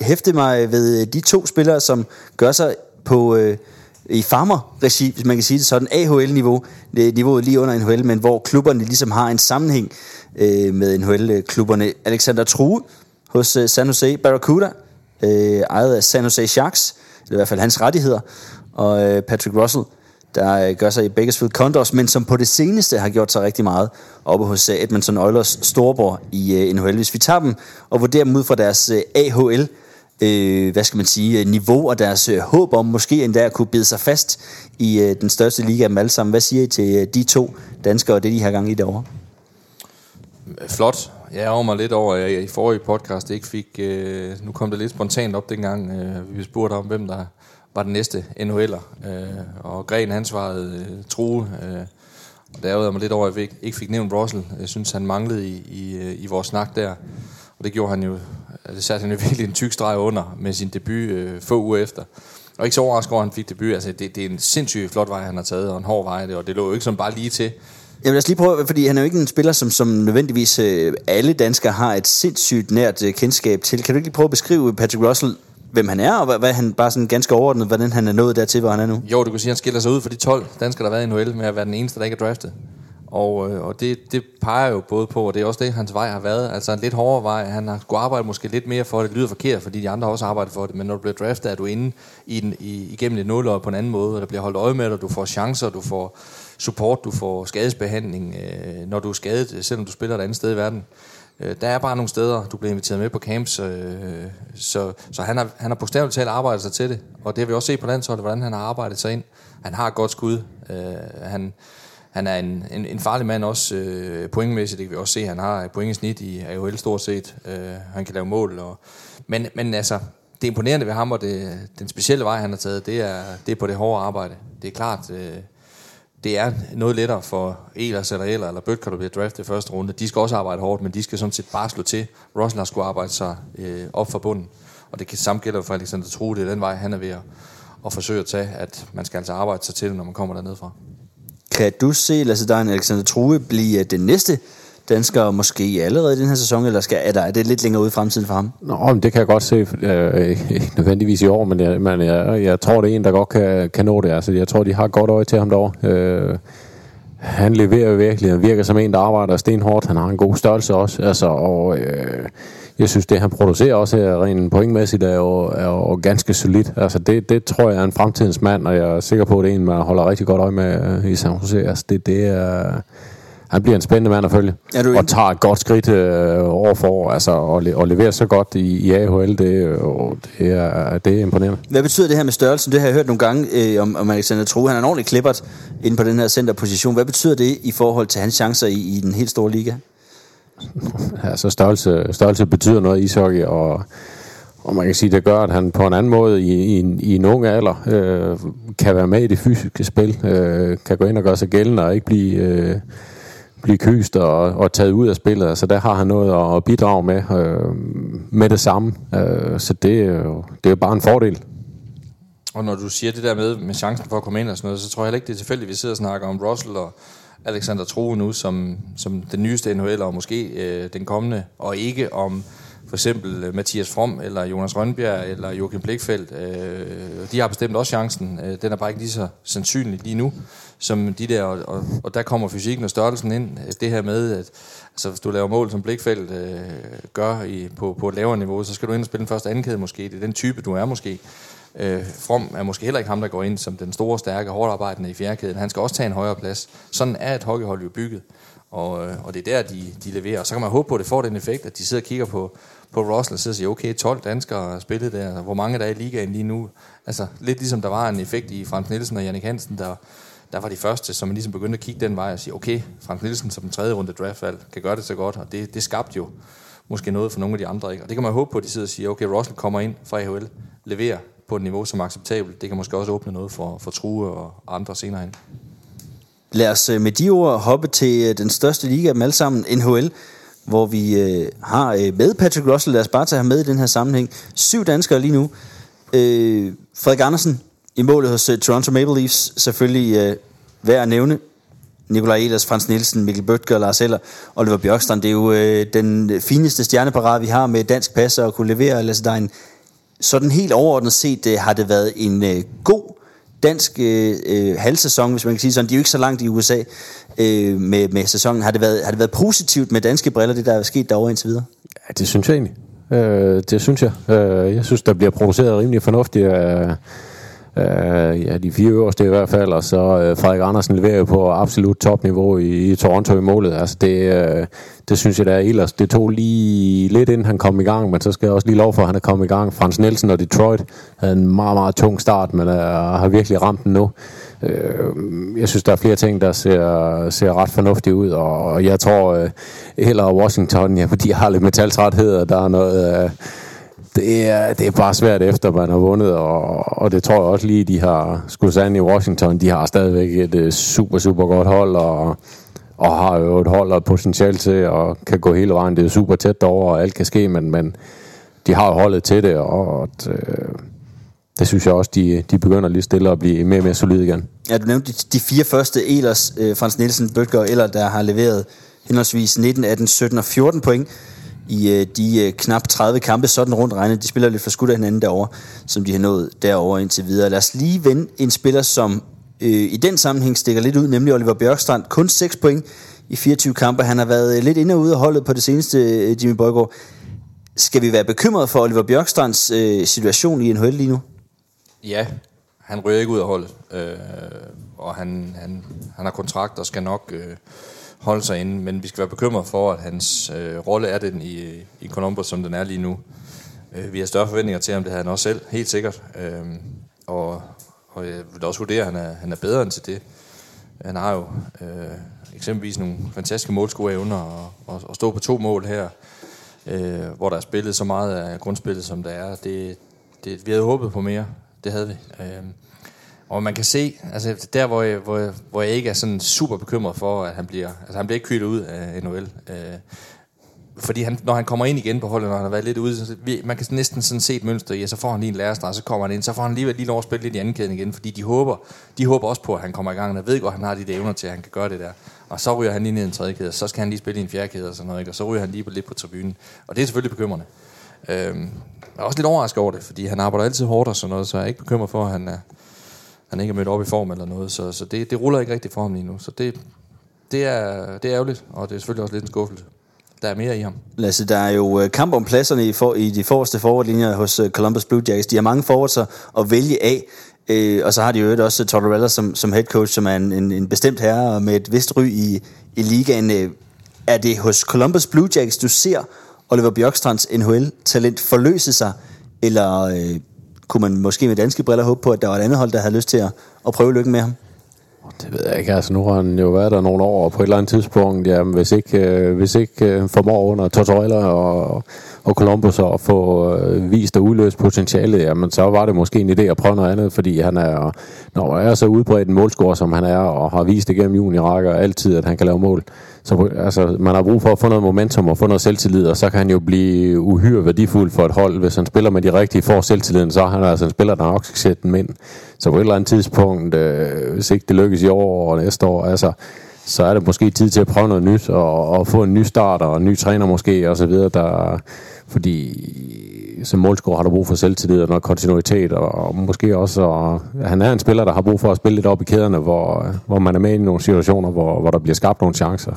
hæfte mig ved øh, de to spillere, som gør sig på Øh, i farmer-regi, hvis man kan sige det sådan, AHL-niveau, niveauet lige under NHL, men hvor klubberne ligesom har en sammenhæng øh, med NHL-klubberne. Alexander True hos øh, San Jose Barracuda, øh, ejet af San Jose Sharks, eller i hvert fald hans rettigheder, og øh, Patrick Russell, der øh, gør sig i Bakersfield Condors, men som på det seneste har gjort sig rigtig meget oppe hos øh, Edmonton Oilers Storborg i øh, NHL. Hvis vi tager dem og vurderer dem ud fra deres øh, AHL, øh, hvad skal man sige, øh, niveau og deres øh, håb om måske endda at kunne bide sig fast i øh, den største liga af dem alle sammen. Hvad siger I til øh, de to danskere og det, de har gang i derovre? Flot. Jeg ærger mig lidt over, at jeg i forrige podcast ikke fik... Øh, nu kom det lidt spontant op dengang, øh, vi spurgte om, hvem der var den næste NHL'er. Øh, og Gren, han svarede øh, True. Øh, og der ærgede jeg mig lidt over, at jeg ikke fik nævnt Russell. Jeg synes, han manglede i, i, øh, i vores snak der. Og det gjorde han jo... Det satte han jo virkelig en tyk streg under med sin debut øh, få uger efter. Og ikke så overrasket over, at han fik debut. Altså, det, det er en sindssygt flot vej, han har taget, og en hård vej, og det lå jo ikke som bare lige til. Jeg vil lige prøve, fordi han er jo ikke en spiller, som, som nødvendigvis øh, alle danskere har et sindssygt nært øh, kendskab til. Kan du ikke lige prøve at beskrive Patrick Russell, hvem han er, og hvad, hvad han bare sådan ganske overordnet, hvordan han er nået dertil, hvor han er nu? Jo, du kan sige, at han skiller sig ud for de 12 danskere, der har været i NHL, med at være den eneste, der ikke er draftet. Og, øh, og det, det peger jo både på, og det er også det, hans vej har været. Altså en lidt hårdere vej. Han har skulle arbejde måske lidt mere for det. Det lyder forkert, fordi de andre også arbejder for det. Men når du bliver draftet, er du inde i den, i, igennem et nulår på en anden måde. Og der bliver holdt øje med dig. Du får chancer, du får support, du får skadesbehandling, øh, når du er skadet, selvom du spiller et andet sted i verden. Øh, der er bare nogle steder, du bliver inviteret med på camps, øh, så, så han har, han har bogstaveligt talt arbejdet sig til det. Og det har vi også set på landsholdet, hvordan han har arbejdet sig ind. Han har et godt skud. Øh, han, han er en, en, en farlig mand også øh, pointmæssigt. Det kan vi også se, han har et pointsnit i AHL stort set. Øh, han kan lave mål. Og, men, men altså, det imponerende ved ham, og det, den specielle vej, han har taget, det er, det er på det hårde arbejde. Det er klart, øh, det er noget lettere for Elers eller Eller, eller Bøtker, der bliver draftet i første runde. De skal også arbejde hårdt, men de skal sådan set bare slå til. Russell har skulle arbejde sig øh, op for bunden. Og det kan samme gælde for Alexander Tro, det er den vej, han er ved at, at forsøge at tage, at man skal altså arbejde sig til når man kommer dernede fra. Kan du se Lasse Dein Alexander True blive øh, den næste dansker måske allerede i den her sæson, eller skal, er, der, er det lidt længere ude i fremtiden for ham? Nå, men det kan jeg godt se, øh, ikke nødvendigvis i år, men, jeg, men jeg, jeg tror, det er en, der godt kan, kan nå det. Altså, jeg tror, de har godt øje til ham derovre. Øh, han leverer virkelig, han virker som en, der arbejder stenhårdt. Han har en god størrelse også, altså, og øh, jeg synes, det han producerer også her rent pointmæssigt er jo, er jo ganske solidt. Altså, det, det tror jeg er en fremtidens mand, og jeg er sikker på, at det er en, man holder rigtig godt øje med øh, i San Jose. Altså, det, det er han bliver en spændende mand at følge. Og tager et godt skridt øh, år for år, altså, og, le- og leverer så godt i, i AHL, det, øh, det, er, det er imponerende. Hvad betyder det her med størrelsen? Det har jeg hørt nogle gange øh, om, om Alexander True. Han er en ordentlig klippert inde på den her centerposition. Hvad betyder det i forhold til hans chancer i, i den helt store liga? Altså størrelse, størrelse betyder noget i ishockey, og og man kan sige, det gør, at han på en anden måde i, i, i en ung alder øh, kan være med i det fysiske spil, øh, kan gå ind og gøre sig gældende og ikke blive, øh, blive kyst og, og taget ud af spillet. Altså der har han noget at bidrage med øh, med det samme. Øh, så det, det er jo bare en fordel. Og når du siger det der med, med chancen for at komme ind og sådan noget, så tror jeg heller ikke, det er tilfældigt, at vi sidder og snakker om Russell og Alexander Troe nu som, som den nyeste NHL, og måske øh, den kommende, og ikke om for eksempel øh, Mathias From, eller Jonas Rønbjerg, eller Joachim Blikfeldt. Øh, de har bestemt også chancen. Øh, den er bare ikke lige så sandsynlig lige nu, som de der, og, og, og der kommer fysikken og størrelsen ind. Øh, det her med, at altså, hvis du laver mål, som Blikfeldt øh, gør i, på, på et lavere niveau, så skal du ind og spille den første anden kæde måske. Det er den type, du er måske. Øh, From er måske heller ikke ham, der går ind som den store, stærke, hårdarbejdende i fjerkæden. Han skal også tage en højere plads. Sådan er et hockeyhold jo bygget. Og, øh, og det er der, de, de leverer. Og så kan man håbe på, at det får den effekt, at de sidder og kigger på, på Russell og sidder og siger, okay, 12 danskere har spillet der. Hvor mange der er i ligaen lige nu? Altså lidt ligesom der var en effekt i Frans Nielsen og Jannik Hansen, der, der var de første, som man ligesom begyndte at kigge den vej og sige, okay, Frans Nielsen som den tredje runde draftvalg kan gøre det så godt, og det, det skabte jo måske noget for nogle af de andre. Ikke? Og det kan man håbe på, at de sidder og siger, okay, Russell kommer ind fra AHL, leverer på et niveau, som er acceptabelt. Det kan måske også åbne noget for, for True og andre senere hen. Lad os øh, med de ord hoppe til øh, den største liga af dem alle sammen, NHL, hvor vi øh, har øh, med Patrick Russell, lad os bare tage ham med i den her sammenhæng, syv danskere lige nu. Øh, Frederik Andersen i målet hos øh, Toronto Maple Leafs, selvfølgelig øh, værd at nævne. Nikolaj Ehlers, Frans Nielsen, Mikkel Bøtger, Lars Eller, Oliver Bjørkstrand. Det er jo øh, den fineste stjerneparade, vi har med dansk passer og kunne levere. Lasse en sådan helt overordnet set øh, har det været en øh, god dansk øh, øh halvsæson, hvis man kan sige sådan. De er jo ikke så langt i USA øh, med, med sæsonen. Har det, været, har det været positivt med danske briller, det der er sket derovre indtil videre? Ja, det synes jeg egentlig. Øh, det synes jeg. Øh, jeg synes, der bliver produceret rimelig fornuftigt Øh øh, ja, de fire øverste i hvert fald, og så øh, Frederik Andersen leverer jo på absolut topniveau i, i Toronto i målet. Altså det, øh, det synes jeg, der er ellers. Det tog lige lidt inden han kom i gang, men så skal jeg også lige lov for, at han er kommet i gang. Frans Nielsen og Detroit havde en meget, meget tung start, men øh, har virkelig ramt den nu. Øh, jeg synes, der er flere ting, der ser, ser ret fornuftige ud, og, og jeg tror øh, heller Washington, ja, fordi jeg har lidt metaltræthed, og der er noget... Øh, det er, det er bare svært efter, man har vundet, og, og det tror jeg også lige, de har skudt sig i Washington. De har stadigvæk et uh, super, super godt hold, og, og har jo et hold og potentiale til, og kan gå hele vejen. Det er super tæt derovre, og alt kan ske, men, men de har jo holdet til det, og uh, det synes jeg også, de, de begynder lige stille at blive mere og mere solide igen. Ja, du nævnte de, de fire første Elers, øh, Frans Nielsen, Bøtger og Eller, der har leveret henholdsvis 19, 18, 17 og 14 point i øh, de øh, knap 30 kampe, sådan rundt regnet. De spiller lidt for skudt af hinanden derovre, som de har nået derovre indtil videre. Lad os lige vende en spiller, som øh, i den sammenhæng stikker lidt ud, nemlig Oliver Bjørkstrand. Kun 6 point i 24 kampe. Han har været øh, lidt inde og ude af holdet på det seneste, øh, Jimmy Bøjgaard. Skal vi være bekymret for Oliver Bjørkstrands øh, situation i NHL lige nu? Ja, han ryger ikke ud af holdet, øh, og han, han, han har kontrakt og skal nok øh, holde sig inde, men vi skal være bekymret for, at hans øh, rolle er den i, i Columbus, som den er lige nu. Øh, vi har større forventninger til ham, det har han også selv, helt sikkert. Øh, og, og jeg vil også vurdere, at han er, han er bedre end til det. Han har jo øh, eksempelvis nogle fantastiske målskueevner, og, og, og stå på to mål her, øh, hvor der er spillet så meget af grundspillet, som der er. Det, det, vi havde håbet på mere. Det havde vi. Øh, og man kan se, altså der hvor jeg, hvor, jeg, hvor jeg ikke er sådan super bekymret for, at han bliver, altså han bliver ikke kylet ud af NHL. Øh, fordi han, når han kommer ind igen på holdet, når han har været lidt ude, så vi, man kan næsten sådan se et mønster i, at så får han lige en lærestreg, så kommer han ind, så får han lige, lige lov at spille lidt i anden igen, fordi de håber, de håber også på, at han kommer i gang, og ved godt, at han har de evner til, at han kan gøre det der. Og så ryger han lige ned i en tredje kæde, og så skal han lige spille i en fjerde kæde og sådan noget, ikke? og så ryger han lige på, lidt på tribunen. Og det er selvfølgelig bekymrende. Øhm, jeg er også lidt overrasket over det, fordi han arbejder altid hårdt og sådan noget, så jeg er ikke bekymret for, at han er, han ikke er mødt op i form eller noget, så, så det, det ruller ikke rigtigt for ham lige nu. Så det, det, er, det er ærgerligt, og det er selvfølgelig også lidt en skuffelse. Der er mere i ham. Lasse, der er jo øh, kamp om pladserne i, for, i de forreste forwardlinjer hos øh, Columbus Blue Jackets. De har mange forwards at vælge af, øh, og så har de jo også øh, Tortorella som, som head coach, som er en, en, en bestemt herre med et vist ry i, i ligaen. Er det hos Columbus Blue Jackets, du ser Oliver Bjørkstrands NHL-talent forløse sig, eller øh, kunne man måske med danske briller håbe på, at der var et andet hold, der havde lyst til at, at prøve lykken med ham? Det ved jeg ikke. Altså, nu har han jo været der nogle år, og på et eller andet tidspunkt, jamen, hvis ikke, øh, hvis ikke øh, formår under Tortorella og, og Columbus at få øh, vist og udløst potentialet, jamen, så var det måske en idé at prøve noget andet, fordi han er, når han er så udbredt en målscorer, som han er, og har vist igennem gennem altid, at han kan lave mål, så altså, man har brug for at få noget momentum og få noget selvtillid, og så kan han jo blive uhyre værdifuld for et hold. Hvis han spiller med de rigtige for selvtilliden, så er han altså en spiller, der nok skal sætte den ind. Så på et eller andet tidspunkt, øh, hvis ikke det lykkes i år og næste år, altså, så er det måske tid til at prøve noget nyt, og, og få en ny start, og en ny træner måske, og så videre, der, fordi som målscorer har du brug for selvtillid og noget kontinuitet, og, og måske også, og, han er en spiller, der har brug for at spille lidt op i kæderne, hvor, hvor man er med i nogle situationer, hvor, hvor der bliver skabt nogle chancer.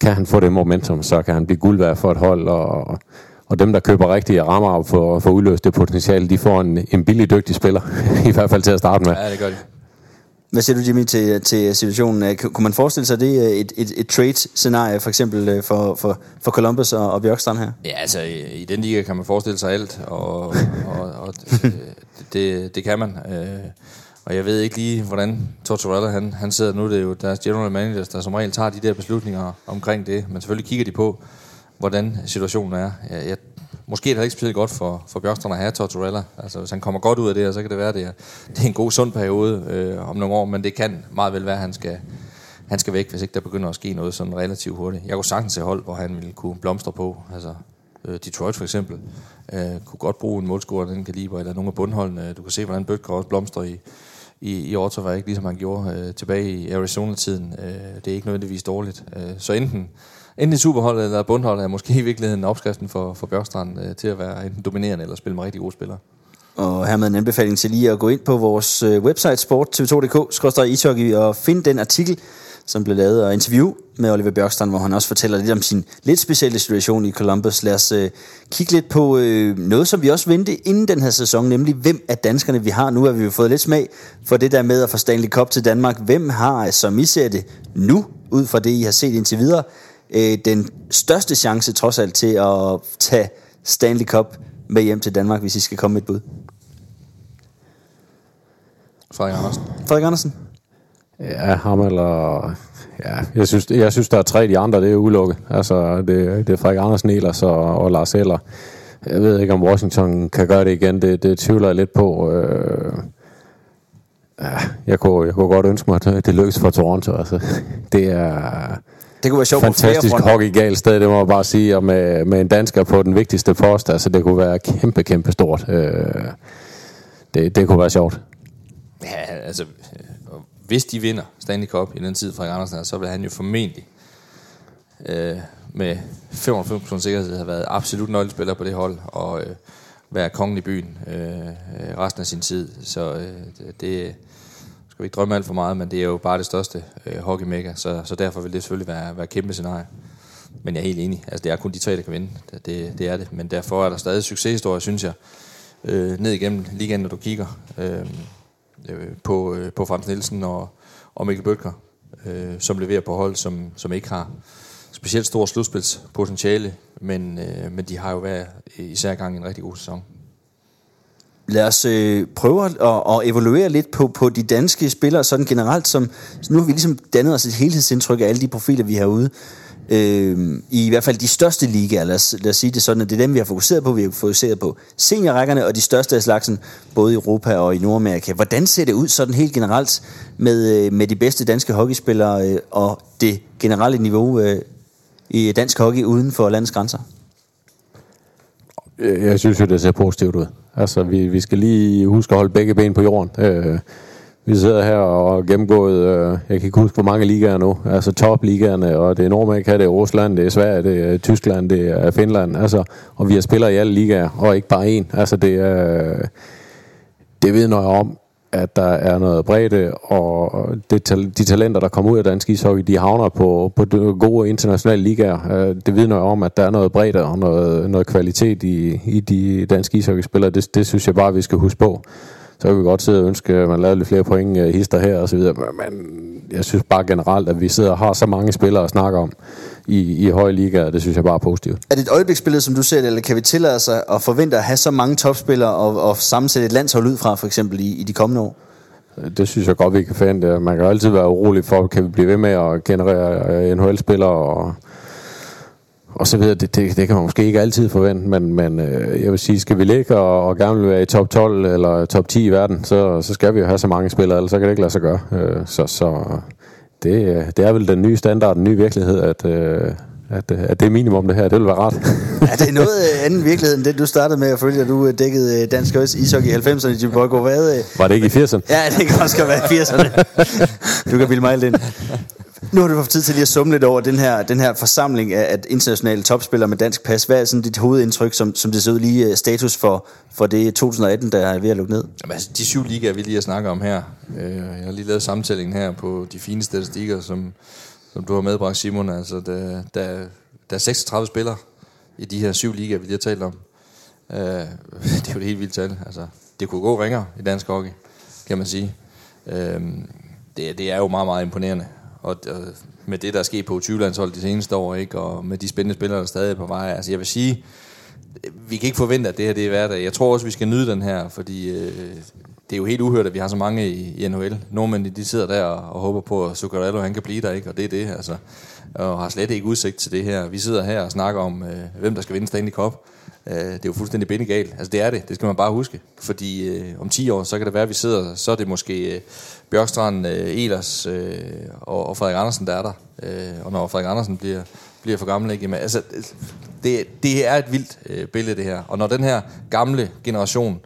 Kan han få det momentum, så kan han blive guld værd for et hold, og, og dem, der køber rigtige rammer for, for at udløse det potentiale, de får en, en billig, dygtig spiller, i hvert fald til at starte med. Ja, det gør de. Hvad siger du, Jimmy, til, til situationen? Kunne man forestille sig det et, et, et trade-scenarie, for eksempel øh, for, for, for Columbus og, og Bjørkstrand her? Ja, altså i, i den liga kan man forestille sig alt, og, og, og det, det, det kan man. Øh, og jeg ved ikke lige, hvordan Tortorella han, han sidder nu. Det er jo deres general managers, der som regel tager de der beslutninger omkring det. Men selvfølgelig kigger de på, hvordan situationen er. Jeg, jeg måske er det ikke specielt godt for, for Bjørkstrand at have Tortorella. Altså, hvis han kommer godt ud af det, så kan det være, det er, det er en god, sund periode øh, om nogle år, men det kan meget vel være, at han skal, han skal væk, hvis ikke der begynder at ske noget sådan relativt hurtigt. Jeg kunne sagtens se hold, hvor han ville kunne blomstre på. Altså, øh, Detroit for eksempel øh, kunne godt bruge en målscorer af den kaliber, eller nogle af bundholdene. Du kan se, hvordan Bøtker også blomstrer i, i, i Ottawa, ikke ligesom han gjorde øh, tilbage i Arizona-tiden. Øh, det er ikke nødvendigvis dårligt. Øh, så enten enten i superholdet eller bundholdet er måske i virkeligheden opskriften for, for Bjørstrand øh, til at være enten dominerende eller spille med rigtig gode spillere. Og hermed en anbefaling til lige at gå ind på vores øh, website sport.tv2.dk, og finde den artikel, som blev lavet og interview med Oliver Bjørkstrand, hvor han også fortæller lidt om sin lidt specielle situation i Columbus. Lad os øh, kigge lidt på øh, noget, som vi også vendte inden den her sæson, nemlig hvem af danskerne vi har. Nu har vi jo fået lidt smag for det der med at få Stanley Cup til Danmark. Hvem har, som I ser det nu, ud fra det I har set indtil videre, øh, den største chance trods alt til at tage Stanley Cup med hjem til Danmark, hvis I skal komme med et bud? Frederik Andersen. Frederik Andersen? Ja, ham eller... Ja, jeg synes, jeg synes, der er tre de andre, det er udelukket. Altså, det, det er Frederik Andersen, Elers og, og Lars Eller. Jeg ved ikke, om Washington kan gøre det igen. Det, det tvivler jeg lidt på. Øh, ja, jeg, kunne, jeg kunne godt ønske mig, at det lykkes for Toronto. Altså, det er... Det kunne være sjovt Fantastisk hockey galt sted, det må jeg bare sige. Og med, med en dansker på den vigtigste post, altså det kunne være kæmpe, kæmpe stort. Øh, det, det kunne være sjovt. Ja, altså, hvis de vinder Stanley Cup i den tid, Frederik Andersen er, så vil han jo formentlig øh, med 95% sikkerhed have været absolut nøglespiller på det hold, og øh, være kongen i byen øh, resten af sin tid. Så øh, det skal vi ikke drømme alt for meget, men det er jo bare det største øh, hockey mega, så, så derfor vil det selvfølgelig være, være kæmpe scenarie. Men jeg er helt enig. Altså, det er kun de tre, der kan vinde. Det, det er det. Men derfor er der stadig succeshistorier, synes jeg, øh, ned igennem ligaen, når du kigger. Øh, øh på, øh, på Frans Nielsen og, og Mikkel Bøtger, øh, som leverer på hold, som, som ikke har specielt stor slutspilspotentiale, men, øh, men de har jo været især gang en rigtig god sæson. Lad os øh, prøve at, at, evaluere lidt på, på de danske spillere sådan generelt. Som, nu har vi ligesom dannet os et helhedsindtryk af alle de profiler, vi har ude øh, i hvert fald de største ligaer, lad os, lad os sige det sådan, at det er dem, vi har fokuseret på. Vi har fokuseret på seniorrækkerne og de største af slagsen, både i Europa og i Nordamerika. Hvordan ser det ud sådan helt generelt med, øh, med de bedste danske hockeyspillere øh, og det generelle niveau øh, i dansk hockey uden for landets grænser? Jeg synes jo, det ser positivt ud. Altså, vi, vi skal lige huske at holde begge ben på jorden. Øh, vi sidder her og gennemgået, øh, jeg kan ikke huske, hvor mange ligaer nu, altså topligaerne, og det er Nordamerika, det er Rusland, det er Sverige, det er Tyskland, det er Finland, altså, og vi har spillere i alle ligaer, og ikke bare én. Altså, det er, det ved jeg om, at der er noget bredde, og det, de talenter, der kommer ud af dansk ishockey, de havner på, på gode internationale ligaer. Øh, det vidner jo om, at der er noget bredde og noget, noget kvalitet i, i de danske ishockeyspillere. Det, det synes jeg bare, vi skal huske på så kan vi godt sidde og ønske, at man lavede lidt flere point, øh, hister her og så videre. Men jeg synes bare generelt, at vi sidder og har så mange spillere at snakke om i, i høje liga, det synes jeg bare er positivt. Er det et øjebliksbillede, som du ser det, eller kan vi tillade sig at forvente at have så mange topspillere og, og sammensætte et landshold ud fra, for eksempel i, i de kommende år? Det synes jeg godt, vi kan forvente. Man kan jo altid være urolig for, kan vi blive ved med at generere øh, NHL-spillere og og så videre. Det, det, det kan man måske ikke altid forvente, men, men øh, jeg vil sige, skal vi ligge og, og gerne vil være i top 12 eller top 10 i verden, så, så skal vi jo have så mange spillere, ellers så kan det ikke lade sig gøre. Øh, så så det, øh, det er vel den nye standard, den nye virkelighed, at, øh, at, at det er minimum det her. Det vil være rart. ja, det er noget øh, anden virkelighed end det, du startede med at følge, at du øh, dækkede øh, dansk ishockey i 90'erne i Djibouti. Hvad, Var det ikke i 80'erne? Ja, det kan også være i 80'erne. du kan bilde mig alt ind. Nu har du haft tid til lige at summe lidt over den her, den her forsamling af at internationale topspillere med dansk pas. Hvad er sådan dit hovedindtryk, som, som det ser ud lige øh, status for, for det 2018, der er ved at lukke ned? Jamen, altså, de syv ligaer, vi lige har snakket om her. Øh, jeg har lige lavet samtællingen her på de fine statistikker, som, som du har medbragt, Simon. Altså, der, der, der er 36 spillere i de her syv ligaer, vi lige har talt om. Øh, det er jo det helt vildt tal. Altså, det kunne gå ringer i dansk hockey, kan man sige. Øh, det, det er jo meget, meget imponerende og, og med det, der er sket på 20-landsholdet de seneste år, ikke? og med de spændende spillere, der er stadig på vej, altså jeg vil sige, vi kan ikke forvente, at det her det er hverdag. Jeg tror også, vi skal nyde den her, fordi øh, det er jo helt uhørt, at vi har så mange i, i NHL. Nordmændene, de sidder der og, og håber på, at Zuccarello han kan blive der, ikke? og det er det, altså. Og har slet ikke udsigt til det her. Vi sidder her og snakker om, øh, hvem der skal vinde Stanley Cup. Øh, det er jo fuldstændig bindegalt. Altså det er det, det skal man bare huske. Fordi øh, om 10 år, så kan det være, at vi sidder, så er det måske øh, Bjørkstrand, øh, Elers øh, og, og Frederik Andersen, der er der. Øh, og når Frederik Andersen bliver, bliver for gammel, ikke? Men, altså, det, det er et vildt øh, billede, det her. Og når den her gamle generation,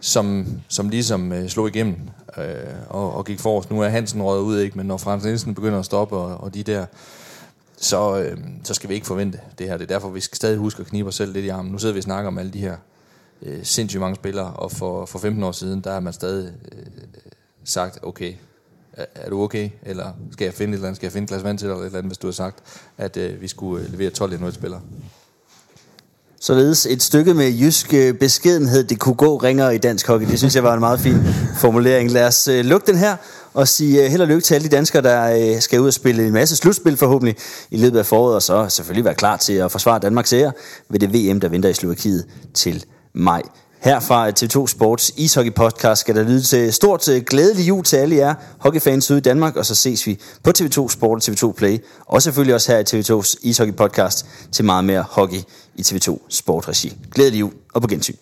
som, som ligesom øh, slog igennem øh, og, og gik forrest, nu er Hansen røget ud, ikke? men når Frans Nielsen begynder at stoppe, og, og de der så, øh, så skal vi ikke forvente det her. Det er derfor, vi skal stadig huske at knibe os selv lidt i armen. Nu sidder vi og snakker om alle de her øh, sindssygt mange spillere, og for, for 15 år siden, der har man stadig øh, sagt, okay, er, er du okay, eller skal jeg finde et eller andet, skal jeg finde et glas vand til dig, eller et eller andet, hvis du har sagt, at øh, vi skulle øh, levere 12 1 spillere. Således et stykke med jysk øh, beskedenhed, det kunne gå ringere i dansk hockey. Det synes jeg var en meget fin formulering. Lad os øh, lukke den her og sige øh, held og lykke til alle de danskere, der skal ud og spille en masse slutspil forhåbentlig i løbet af foråret, og så selvfølgelig være klar til at forsvare Danmarks ære ved det VM, der venter i Slovakiet til maj. Her fra TV2 Sports ishockey podcast skal der lyde til stort øh, glædelig jul til alle jer hockeyfans ude i Danmark, og så ses vi på TV2 Sport og TV2 Play, og selvfølgelig også her i TV2's ishockey podcast til meget mere hockey i TV2 Sport regi. Glædelig jul og på gensyn.